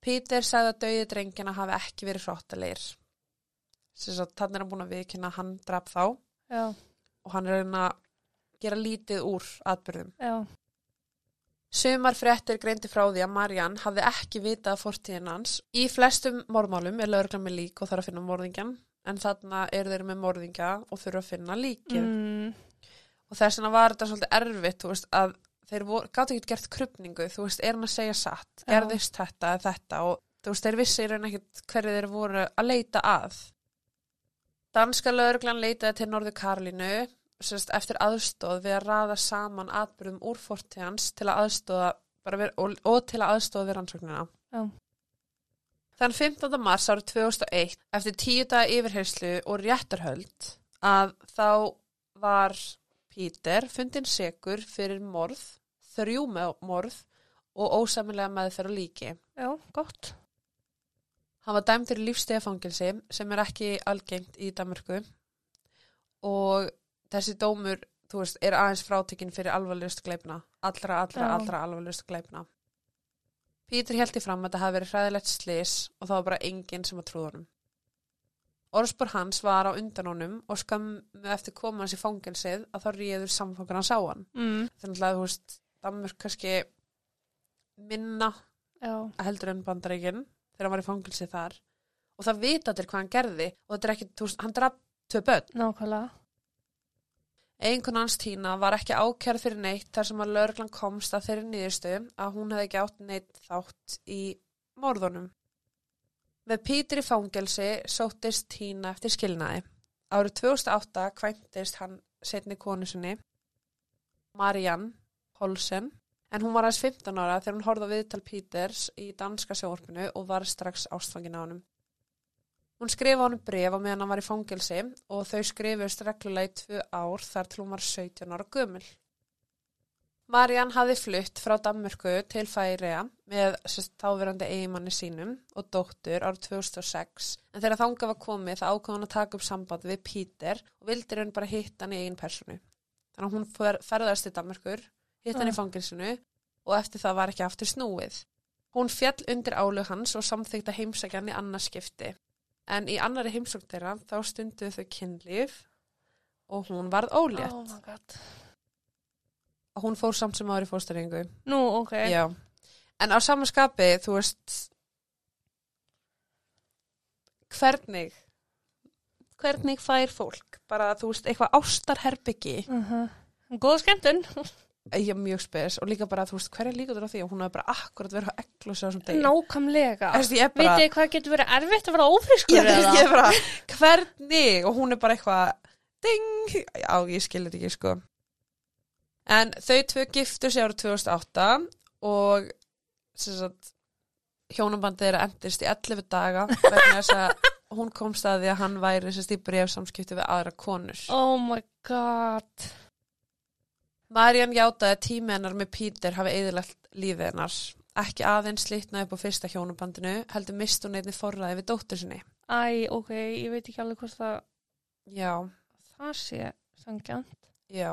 Pítur sagði að dauði drengina hafi ekki verið hróttalegir. Að þannig er hann búin að viðkynna að hann draf þá Já, og hann er að að gera lítið úr atbyrðum. já. Sumar fréttir greindi frá því að Mariann hafði ekki vitað af fortíðin hans. Í flestum morðmálum er lögreglan með lík og þarf að finna morðingjan en þarna eru þeir með morðingja og þurfa að finna líkið. Mm. og þess vegna var þetta svolítið erfitt þú veist, að þeir gátt ekki gert krupningu þú veist, er hann að segja satt gerðist þetta eða þetta og þú veist, þeir vissi í raun ekkert hverju þeir voru að leita að Danska lögreglan leitaði til Norður Karlínu sérst, eftir aðstóð við að raða saman atbyrðum úr fortíðans til að aðstóða bara við, og, og til að aðstóða við rannsóknina Já. Þann 15. mars árið 2001 eftir tíu daga yfirherslu og réttarhöld að þá var Pítur fundin segur fyrir morð, þrjú morð og ósamilega meðferð á líki. Já, gott. Hann var dæmdur í lífstegafangilsi sem er ekki algengt í Danmörku og þessi dómur, þú veist, er aðeins frátekinn fyrir alvarlegustu gleipna. Allra, allra, Já. allra alvarlegustu gleipna. Pítur held í fram að þetta hafi verið hræðilegt slis og það var bara enginn sem að trúða honum. Orðspor hans var á undan honum og skammu eftir koma hans í fangilsið að þá ríður samfangur hans á hann. Mm. Þannig að þú veist, Danmörk kannski minna Já, heldur en bandaríkinn þegar hann var í fangilsi þar og það vita allir hvað hann gerði og þetta er ekki, þú veist, hann draf tvö börn. nákvæmlega. Einkun hans Tína var ekki ákjærð fyrir neitt þar sem að lögreglan komst að þeirri nýðustu að hún hefði ekki átt neitt þátt í morðunum. Með Pítur í fangelsi sóttist Tína eftir skilnaði. Árið 2008 kvæntist hann setni konu sinni, Mariann Holsen, en hún var aðeins 15 ára þegar hún horfði á viðtal Píters í danska sjónvarpinu og var strax ástfangin á honum. Hún skrifa honum bref á meðan hann var í fangelsi og þau skrifust reglulega í tvö ár þar til hún var 17 ára gömul. Mariann hafði flutt frá Danmörku til Færiða með sérst, táverandi eigimanni sínum og dóttur árið 2006 en þegar þangað var komið það ákvað hann að taka upp samband við Píter og vildi raun bara hitta hann í eigin personu. Þannig að hún fer, ferðast til Danmörkur, hitta hann í Ah. fangelsinu og eftir það var ekki aftur snúið. Hún fjall undir álug hans og samþykta heimsækjan í annarskipti. En í annari heimsókn þeirra þá stunduðu þau kynlíf og hún varð ólétt. Oh my god. og hún fór samt sem ári fóstæringu. Nú, ok. Já. En á samanskapi, þú veist, hvernig, hvernig fær fólk? Bara, þú veist, eitthvað ástarherbyggi. Uh -huh. Góð skemmtun. Ég er mjög spes og líka bara, þú veist, hver er líka á því að hún hefur bara akkurat verið á eglus á þessum degi. Nákvæmlega. Þú veist, ég hvað getur verið erfitt að vera ófrískur eða? er hvernig? Og hún er bara eitthvað, ding, já, ég skil þetta ekki, sko. En þau tvö giftu sig árið 2008 og sem sagt, hjónabandið er endist í 11 daga vegna þess að hún komst að því að hann væri sagt, í samskipti við aðra konur. Oh my god. Marian játaði að tími hennar með Pítur hafi eðilegt lífið hennar. Ekki aðeins slitnaði upp á fyrsta hjónabandinu, heldur mist hún einni forræði við dóttur sinni. Æ, ok, ég veit ekki alveg hvort það, Já, það sé sangjant. já.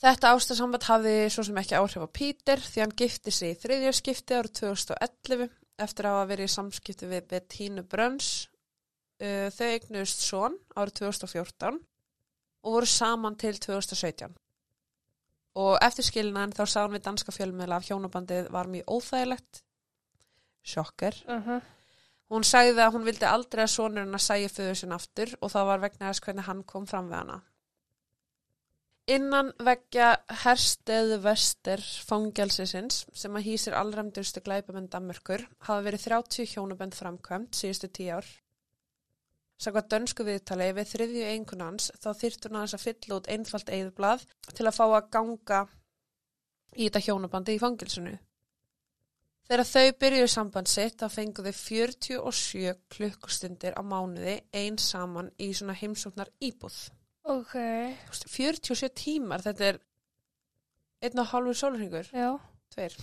Þetta ástasamband hafði svo sem ekki áhrif á Pítur því hann gifti sig í þriðja skipti árið 2011 eftir að hafa verið í samskipti við Bettínu Brönns. Uh, þau eignust son árið 2014 og voru saman til 2017. Og eftir skilnaðin þá sá hann við danska fjölmiðla að hjónabandið var mjög óþægilegt. Sjokker. Uh -huh. Hún sagði að hún vildi aldrei að sonurinn að sæja föður sinn aftur og það var vegna þess hvernig hann kom fram við hana. Innan veggja hersteðu vestur fangelsisins sem að hýsir allræmdustu glæpamenn Danmörkur hafa verið 30 hjónabönd framkvæmt síðustu tíu ár. Sakvað dönsku viðtali við þriðju einkunans þá hún aðeins að fylla út einfalt eðublað til að fá að ganga í þetta hjónabandi í fangelsinu. Þegar þau byrjuðu samband sitt þá fenguðu 47 klukkustundir á mánuði eins saman í svona heimsóknar íbúð. Ok, Þú veist, 47 tímar, þetta er einn og hálfur sólurhingur, já. tveir,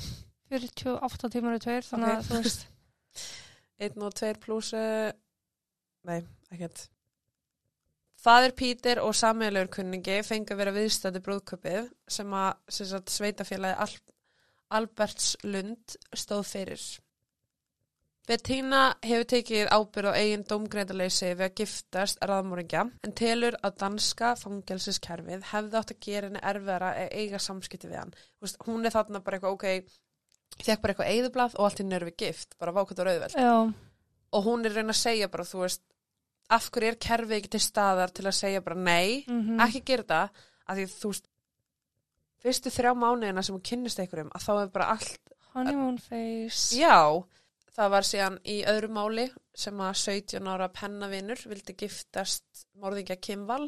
48 tímar og tveir, þannig Ok. að þú veist, einn og tveir pluss, uh, nei, ekkert. Fadir Pítur og sammeðlegur kunningi fengu að vera viðstæði brúðköpið sem að sem sagt, sveitafélagi Al Alberts Lund stóð fyrir. Bettina hefur tekið ábyrð á eigin dómgreindarleysi við að giftast raðmóringja en telur að danska fangelsiskerfið hefði átt að gera henni erfiðara að eiga samskipti við hann. Veist, hún er þarna bara eitthvað, ok, fekk bara eitthvað eigðublað og allt í nervi gift, bara vákvæmt og rauðveld. já, Og hún er raun að segja bara, þú veist, af hverju er kerfið ekki til staðar til að segja bara nei, mhm, ekki gera það, af því þú veist, fyrstu þrjá mánuðina sem hún kynnist einhverjum, að þá er bara allt honeymoon face. Já, það var síðan í öðru máli sem að 17 ára pennavinur vildi giftast morðingja Kimval,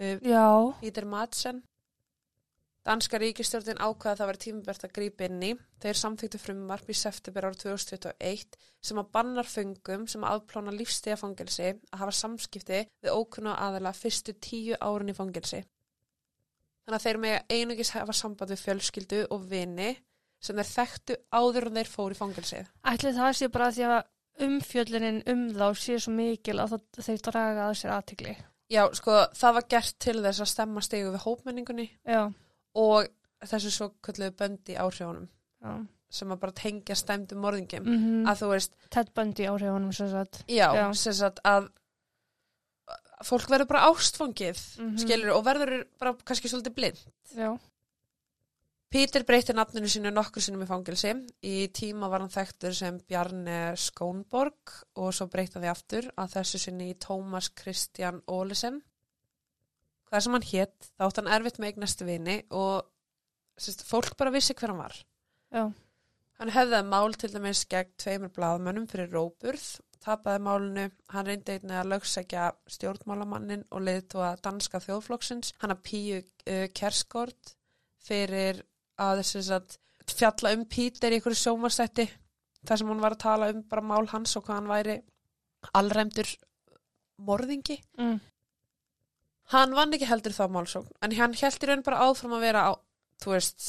uh, Já, Peter Madsen. Danska ríkistjórnin ákvaða að það var tímabært að grípa inn í. Þeir samþyktu frumvarp í september árið 2021 sem að bannar föngum sem að afplána lífstíða fangelsi að hafa samskipti við ókunna aðala fyrstu tíu árun í fangelsi. Þannig að þeir með einugis hafa samband við fjölskyldu og vini sem þeir þekktu áður en þeir fóru í fangelsið. ætli það sé bara því að umfjöllunin um þá sé svo mikil að þeir draga að sér aðtikli. Já, sko, það var gert til þess að stemma stegu við hópmenningunni Já, og þessu svo kölluðu böndi áhrifunum já. sem að bara tengja stemdu morðingjum. Mm Að þú veist, Ted Bundy áhrifunum sem sagt. já, Já. sem sagt að fólk verður bara ástfangið, Mhm. skilur, og verður bara kannski svolítið blind. Já, Pítur breytti nafninu sínu nokkur sinnum í fangelsi. Í tíma var hann þekktur sem Bjarni Skónborg og svo breytti hann því aftur að þessu sinni í Tómas Kristján Ólesen. Hvað sem hann hétt, þá átt hann erfitt með eignastu vini og sérst, fólk bara vissi hver hann var. já, Hann hefði mál til dæmis gegn tveimur blaðmönnum fyrir róburð, tapaði málinu, hann reyndi einnig að lögsækja stjórnmálamannin og leiðtóa danska þjóðflokksins, hann að píu uh, kerskort fyrir að að fjalla um Pítur í einhverju sjómarstætti þar sem hann var að tala um bara mál hans og hvað hann væri allræmdur morðingi. mm. Hann vann ekki heldur þá málsókn, en hann held í raun bara áfram að vera á, þú veist,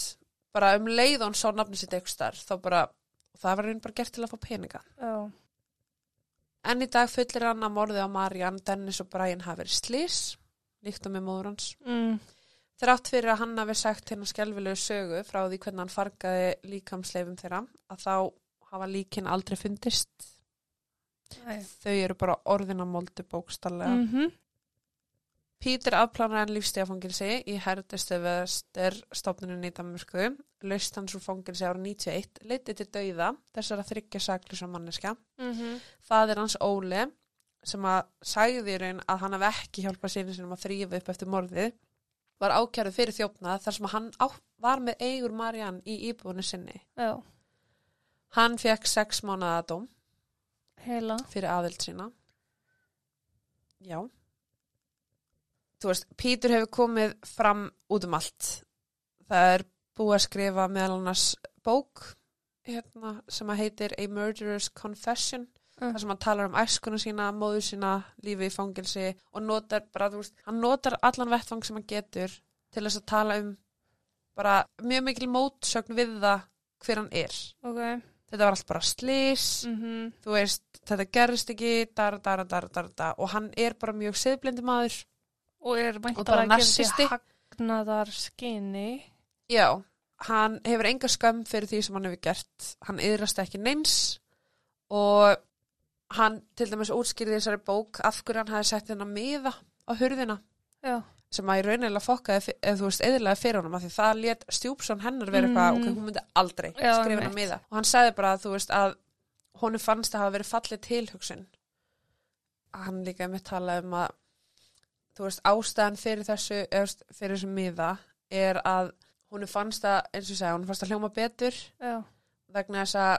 bara um leið og hann sá nafni sitt eitthvað starf, þá bara, það var raun bara gert til að fá peninga. já, En í dag fullir hann að morði á Mariann, Dennis og Brian hafi verið slís, líkt á með móður hans. mm. Þrátt fyrir að hann hafi sagt hérna skelvilegu sögu frá því hvernig hann fargaði líkamsleifum þeirra, að þá hafa líkin aldrei fundist. Æ. Þau eru bara orðinamóldu bókstallega. Mhm. Pítur afplanar en lífstegafangilsi í herðistöfestur stofnunum í Danmörku. Laust hans úr fangilsi ára 91 leiti til dauða þessara þryggja saklusa manneska. Mhm. Fadir hans Óli sem að sagði í raun að hann hafi ekki hjálpað sínu sinum að þrýfa upp eftir morðið var ákjærið fyrir þjófnað þar sem hann á, var með eigur Mariann í íbúinu sinni. Já, Hann fekk sex mánuða dóm heila. fyrir aðild sína. Já. Þú veist, Pítur hefur komið fram út um allt. Það er búið að skrifa meðal annars bók hérna, sem að heitir A Murderer's Confession Mm. þar sem hann talar um æskuna sína, móðu sína, lífi í fangilsi og notar bara, þú veist, hann notar allan vettvang sem hann getur til þess að tala um bara mjög mikil mótsögn við það hver hann er. Ok. Þetta var allt bara slís, Mhm. þú veist, þetta gerist ekki, dar, dar, dar, dar, dar, og hann er bara mjög siðblindi maður. Og er Og mæntalega að narsisti. því hagnaðar skinni. Já, hann hefur enga skömm fyrir því sem hann hefur gert. Hann yðrast ekki neins og hann til dæmis útskýrði þessari bók af hverju hann hafi sett hennar miða á hurðina Já. sem að í raunilega fokkaði, eða þú veist, eðilega fyrir honum af því það let Stjúpsson hennar vera eitthvað, Mm. ok, hún myndi aldrei Já, skrifa hennar einmitt. miða. Og hann sagði bara, þú veist, að honum fannst að hafa verið fallið tilhugsun hann líka með tala um að þú veist, ástæðan fyrir þessu eða, þú veist, fyrir þessu miða er að honum fannst að, eins og ég segja, honum fannst að hljóma betur já, vegna þess að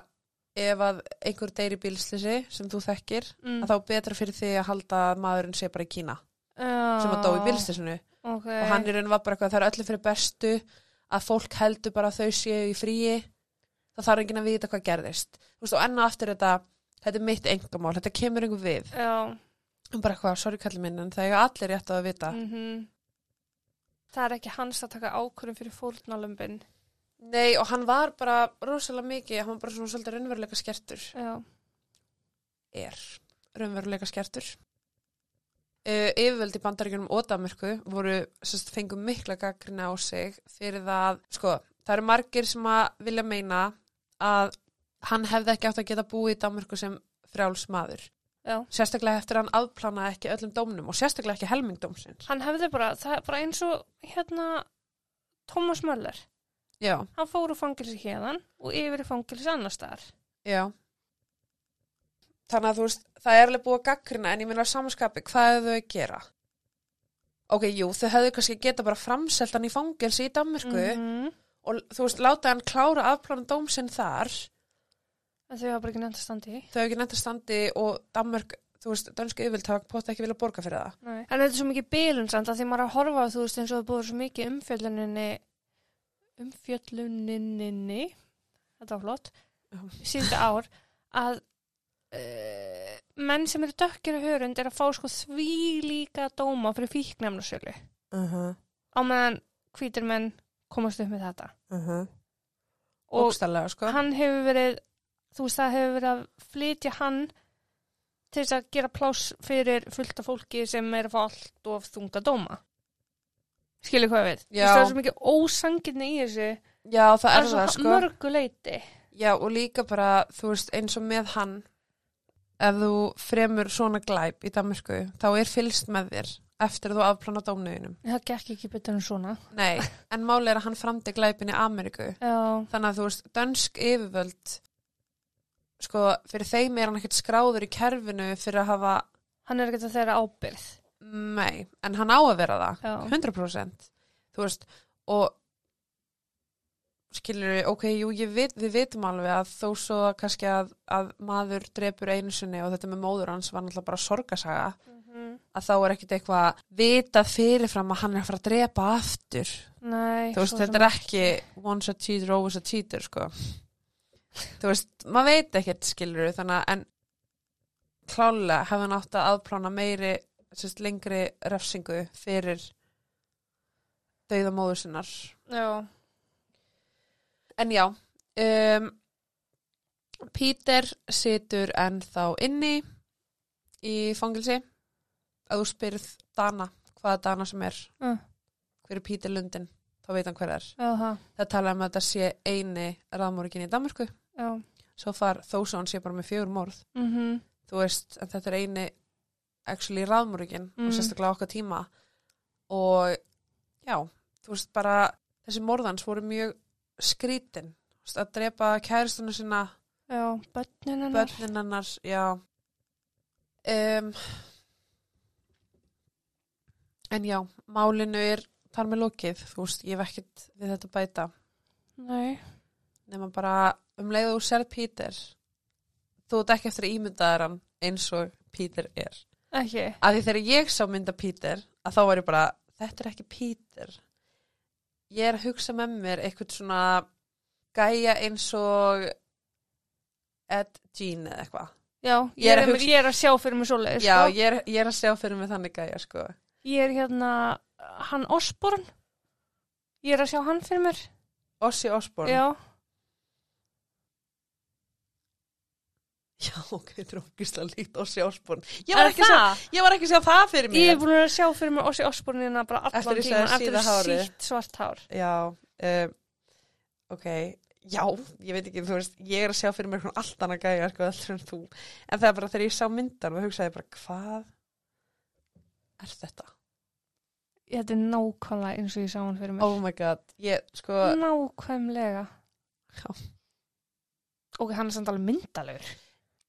ef að einhver deyri bílslisi sem þú þekkir, mm. að þá betra fyrir því að halda að maðurinn sé bara í Kína sem að dó í bílslisinu okay. og hann í raun var bara eitthvað, það er öllu fyrir bestu að fólk heldur bara að þau séu í fríi. Það þarf enginn að vita hvað gerðist. Þú veist, og enn og aftur þetta þetta er mitt engamál, þetta kemur einhver við. Já, bara eitthvað, sorry kallið minn en það er allir rétt að vita. Mhm. Það er ekki hans að taka ákvörðum fyrir fórnalömbin nei, og hann var bara rosalega mikið, hann var bara svona svolítið raunveruleika skertur. Já, er raunveruleika skertur. Uh, yfirvöld í bandaríkjunum og Danmörku voru, sérst, fengu mikla gaggrina á sig fyrir það, sko, það eru margir sem að vilja meina að hann hefði ekki átt að geta búið í Danmörku sem frjáls maður já. Sérstaklega eftir að hann aðplana ekki öllum dómnum og sérstaklega ekki helmingdómsins hann hefði bara, það er bara eins og hérna Thomas Möller. Já, hann fór úr fangilsi hérðan og yfir í fangilsi annar staðar. Já. Þannig að þú veist, það er alveg búið að gaggrina en ég minna samanskapi, hvað hefðu þau að gera? Ok, jú, þau hefðu kannski geta bara framselt hann í fangelsi í Danmörku Mhm. og þú veist, láta hann klára aðplana dómsinn þar en þau hafa bara ekki nefnt að standa í þau hefðu ekki nefnt að standi og Danmörk þú veist, dönsku yfirvild hafa pótt ekki vilja borga fyrir það Nei. en þetta er svo mikið bilun samt að því maður er að horfa á þú veist eins og það búið svo mikið umfjölluninni umfjölluninni þetta var flott síðustu ár að uh, menn sem eru dökkir hörund er að fá sko því líka dóma fyrir fíknefnarsölu uh -huh. á meðan hvítir menn komast upp með þetta Uh -huh. og Ógstallega, sko hann hefur verið þú veist það hefur verið að flytja hann til þess að gera pláss fyrir fullt af fólki sem er að fá allt of þunga dóma. Skilur hvað við það er svo mikið ósangirni í þessu. Já, það er það, sko. mörgu leiti. Já, og líka bara, þú veist, eins og með hann ef þú fremur svona glæp í Danmörku, þá er fylst með þér eftir að þú afplana dómnuðinum. það gekk ekki betur en svona. Nei, en máli er að hann framdi glæpin í Ameríku. já, Þannig að þú veist, dönsk yfirvöld, sko, fyrir þeim er hann ekkert skráður í kerfinu fyrir að hafa, hann er ekki að þeirra ábyrð nei, en hann á að vera það, já, 100%. Þú veist, og skilur við, ok, jú, vit, við vitum alveg að þó svo kannski að, að maður drepur einu sinni og þetta með móður hans var náttúrulega bara sorgasaga, Mhm. að þá er ekkit eitthvað vitað fyrirfram að hann er að fara að drepa aftur. nei Þú veist, þetta er ekki once a cheater, always a cheater, sko. Þú veist, maður veit ekkert, skilur þannig að, en klálega hefði hann átt að aðplána meiri, sérst, lengri refsingu fyrir dauða móður sinnar. já, En já, um, Peter situr ennþá inni í fangilsi. Að þú spyrð Dana, hvaða Dana sem er, uh, hver er Peter Lundin, þá veit hann hver er. það Það tala um að þetta sé eini raðmórikinn í Danmarku. Já, Svo far þó svo hann sé bara með fjögur morð. mhm Þú veist, þetta er eini actually raðmórikinn Mm. og sérstaklega okkar tíma. Og já, þú veist bara, þessi morðans voru mjög skrítin. Veist, Að drepa kæristuna sinna já, börnin hennar börnin hennar, já um, en já málinu er þar með lokið þú veist, ég ekkert við þetta bæta nei, nema bara um leið og þú serð Peter þú ert ekki eftir að ímyndaðar hann eins og Peter er. Ekki. Að því þegar ég sá mynda Peter að þá var ég bara, þetta er ekki Peter. Ég er að hugsa með mér eitthvað svona gæja eins og Ed Gein eða eitthvað. Já, Ég ég er er, hugsa- ég er að sjá fyrir mig svoleiðis Já, sko. ég er, ég er að sjá fyrir mig þannig gæja, sko. ég er hérna hann Osborn ég er að sjá hann fyrir mér. Ossi Osborn. já, Já, ok, þetta er ógislega líkt Ossi Osborn. Ég var, ekki að sjá, það? ég var ekki að sjá það fyrir mér. ég er búin að sjá fyrir mér Ossi Osborn hérna bara allan tíman eftir hárið. sítt svart hár Já, um, ok, já, ég veit ekki, þú veist, ég er að sjá fyrir mér svona allt annað gæja, sko, allur en þú. En það er bara þegar ég sá myndan og hugsaði bara, hvað er þetta? þetta er nákvæmlega eins og ég sá hann fyrir mér Oh my god, ég, sko, nákvæmlega Já. ok, hann er samt alveg myndalegur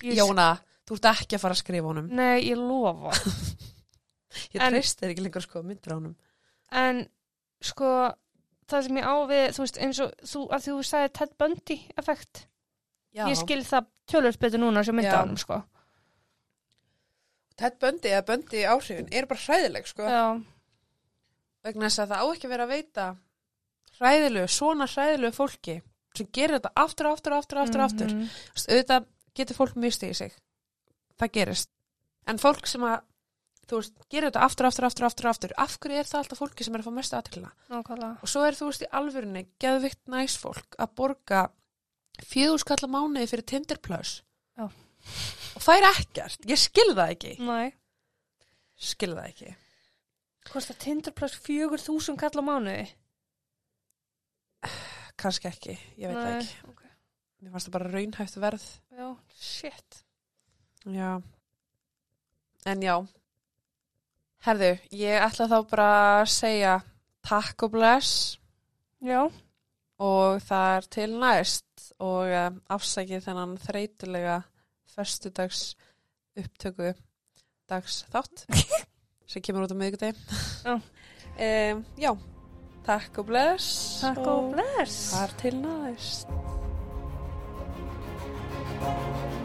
Ég- Jóna, þú ert ekki að fara að skrifa honum. Nei, ég lofa. Ég En- treyst þér ekki lengur sko myndir á honum. en sko, það sem ég á við, þú veist, eins og þú, að þú sagði Ted Bundy effekt. Já. Ég skil það tölvöld betur núna sem mynda á hann, sko. Ted Bundy eða Bundy áhrifin er bara hræðileg sko. Já, Vegna þess að það á ekki vera að veita hræðilegu, svona hræðilegu fólki sem gerir þetta aftur og aftur og aftur og aftur, og aftur. Mhm. Þú veist, auðvitað getur fólk mistið í sig. Það gerist. En fólk sem að, þú veist, gerir þetta aftur, aftur, aftur, aftur, aftur. Af hverju er það alltaf fólki sem er að fá aðtöklina? Nákvæmlega. Og svo er þú veist í alvörunni geðvikt næs fólk að borga fjögurskalla mánuði fyrir Tinder Plus. Já. Og það er ekkert. Ég skil það ekki. Næ. Skil það ekki. Kostar Tinder plus 4.000 kall á mánuði? Kannski ekki. Ég veit það ekki. Ok. Mér fannst það bara raunhæft verð. Já, shit. Já. En já. Herðu, ég ætla þá bara að segja takk og bless Já, og það er til næst og uh, afsækið þennan þreytulega föstudags upptöku dags þátt sem kemur út á miðgudegi. Já. um, já, takk og bless. takk og bless. Það er til næst. Thank you.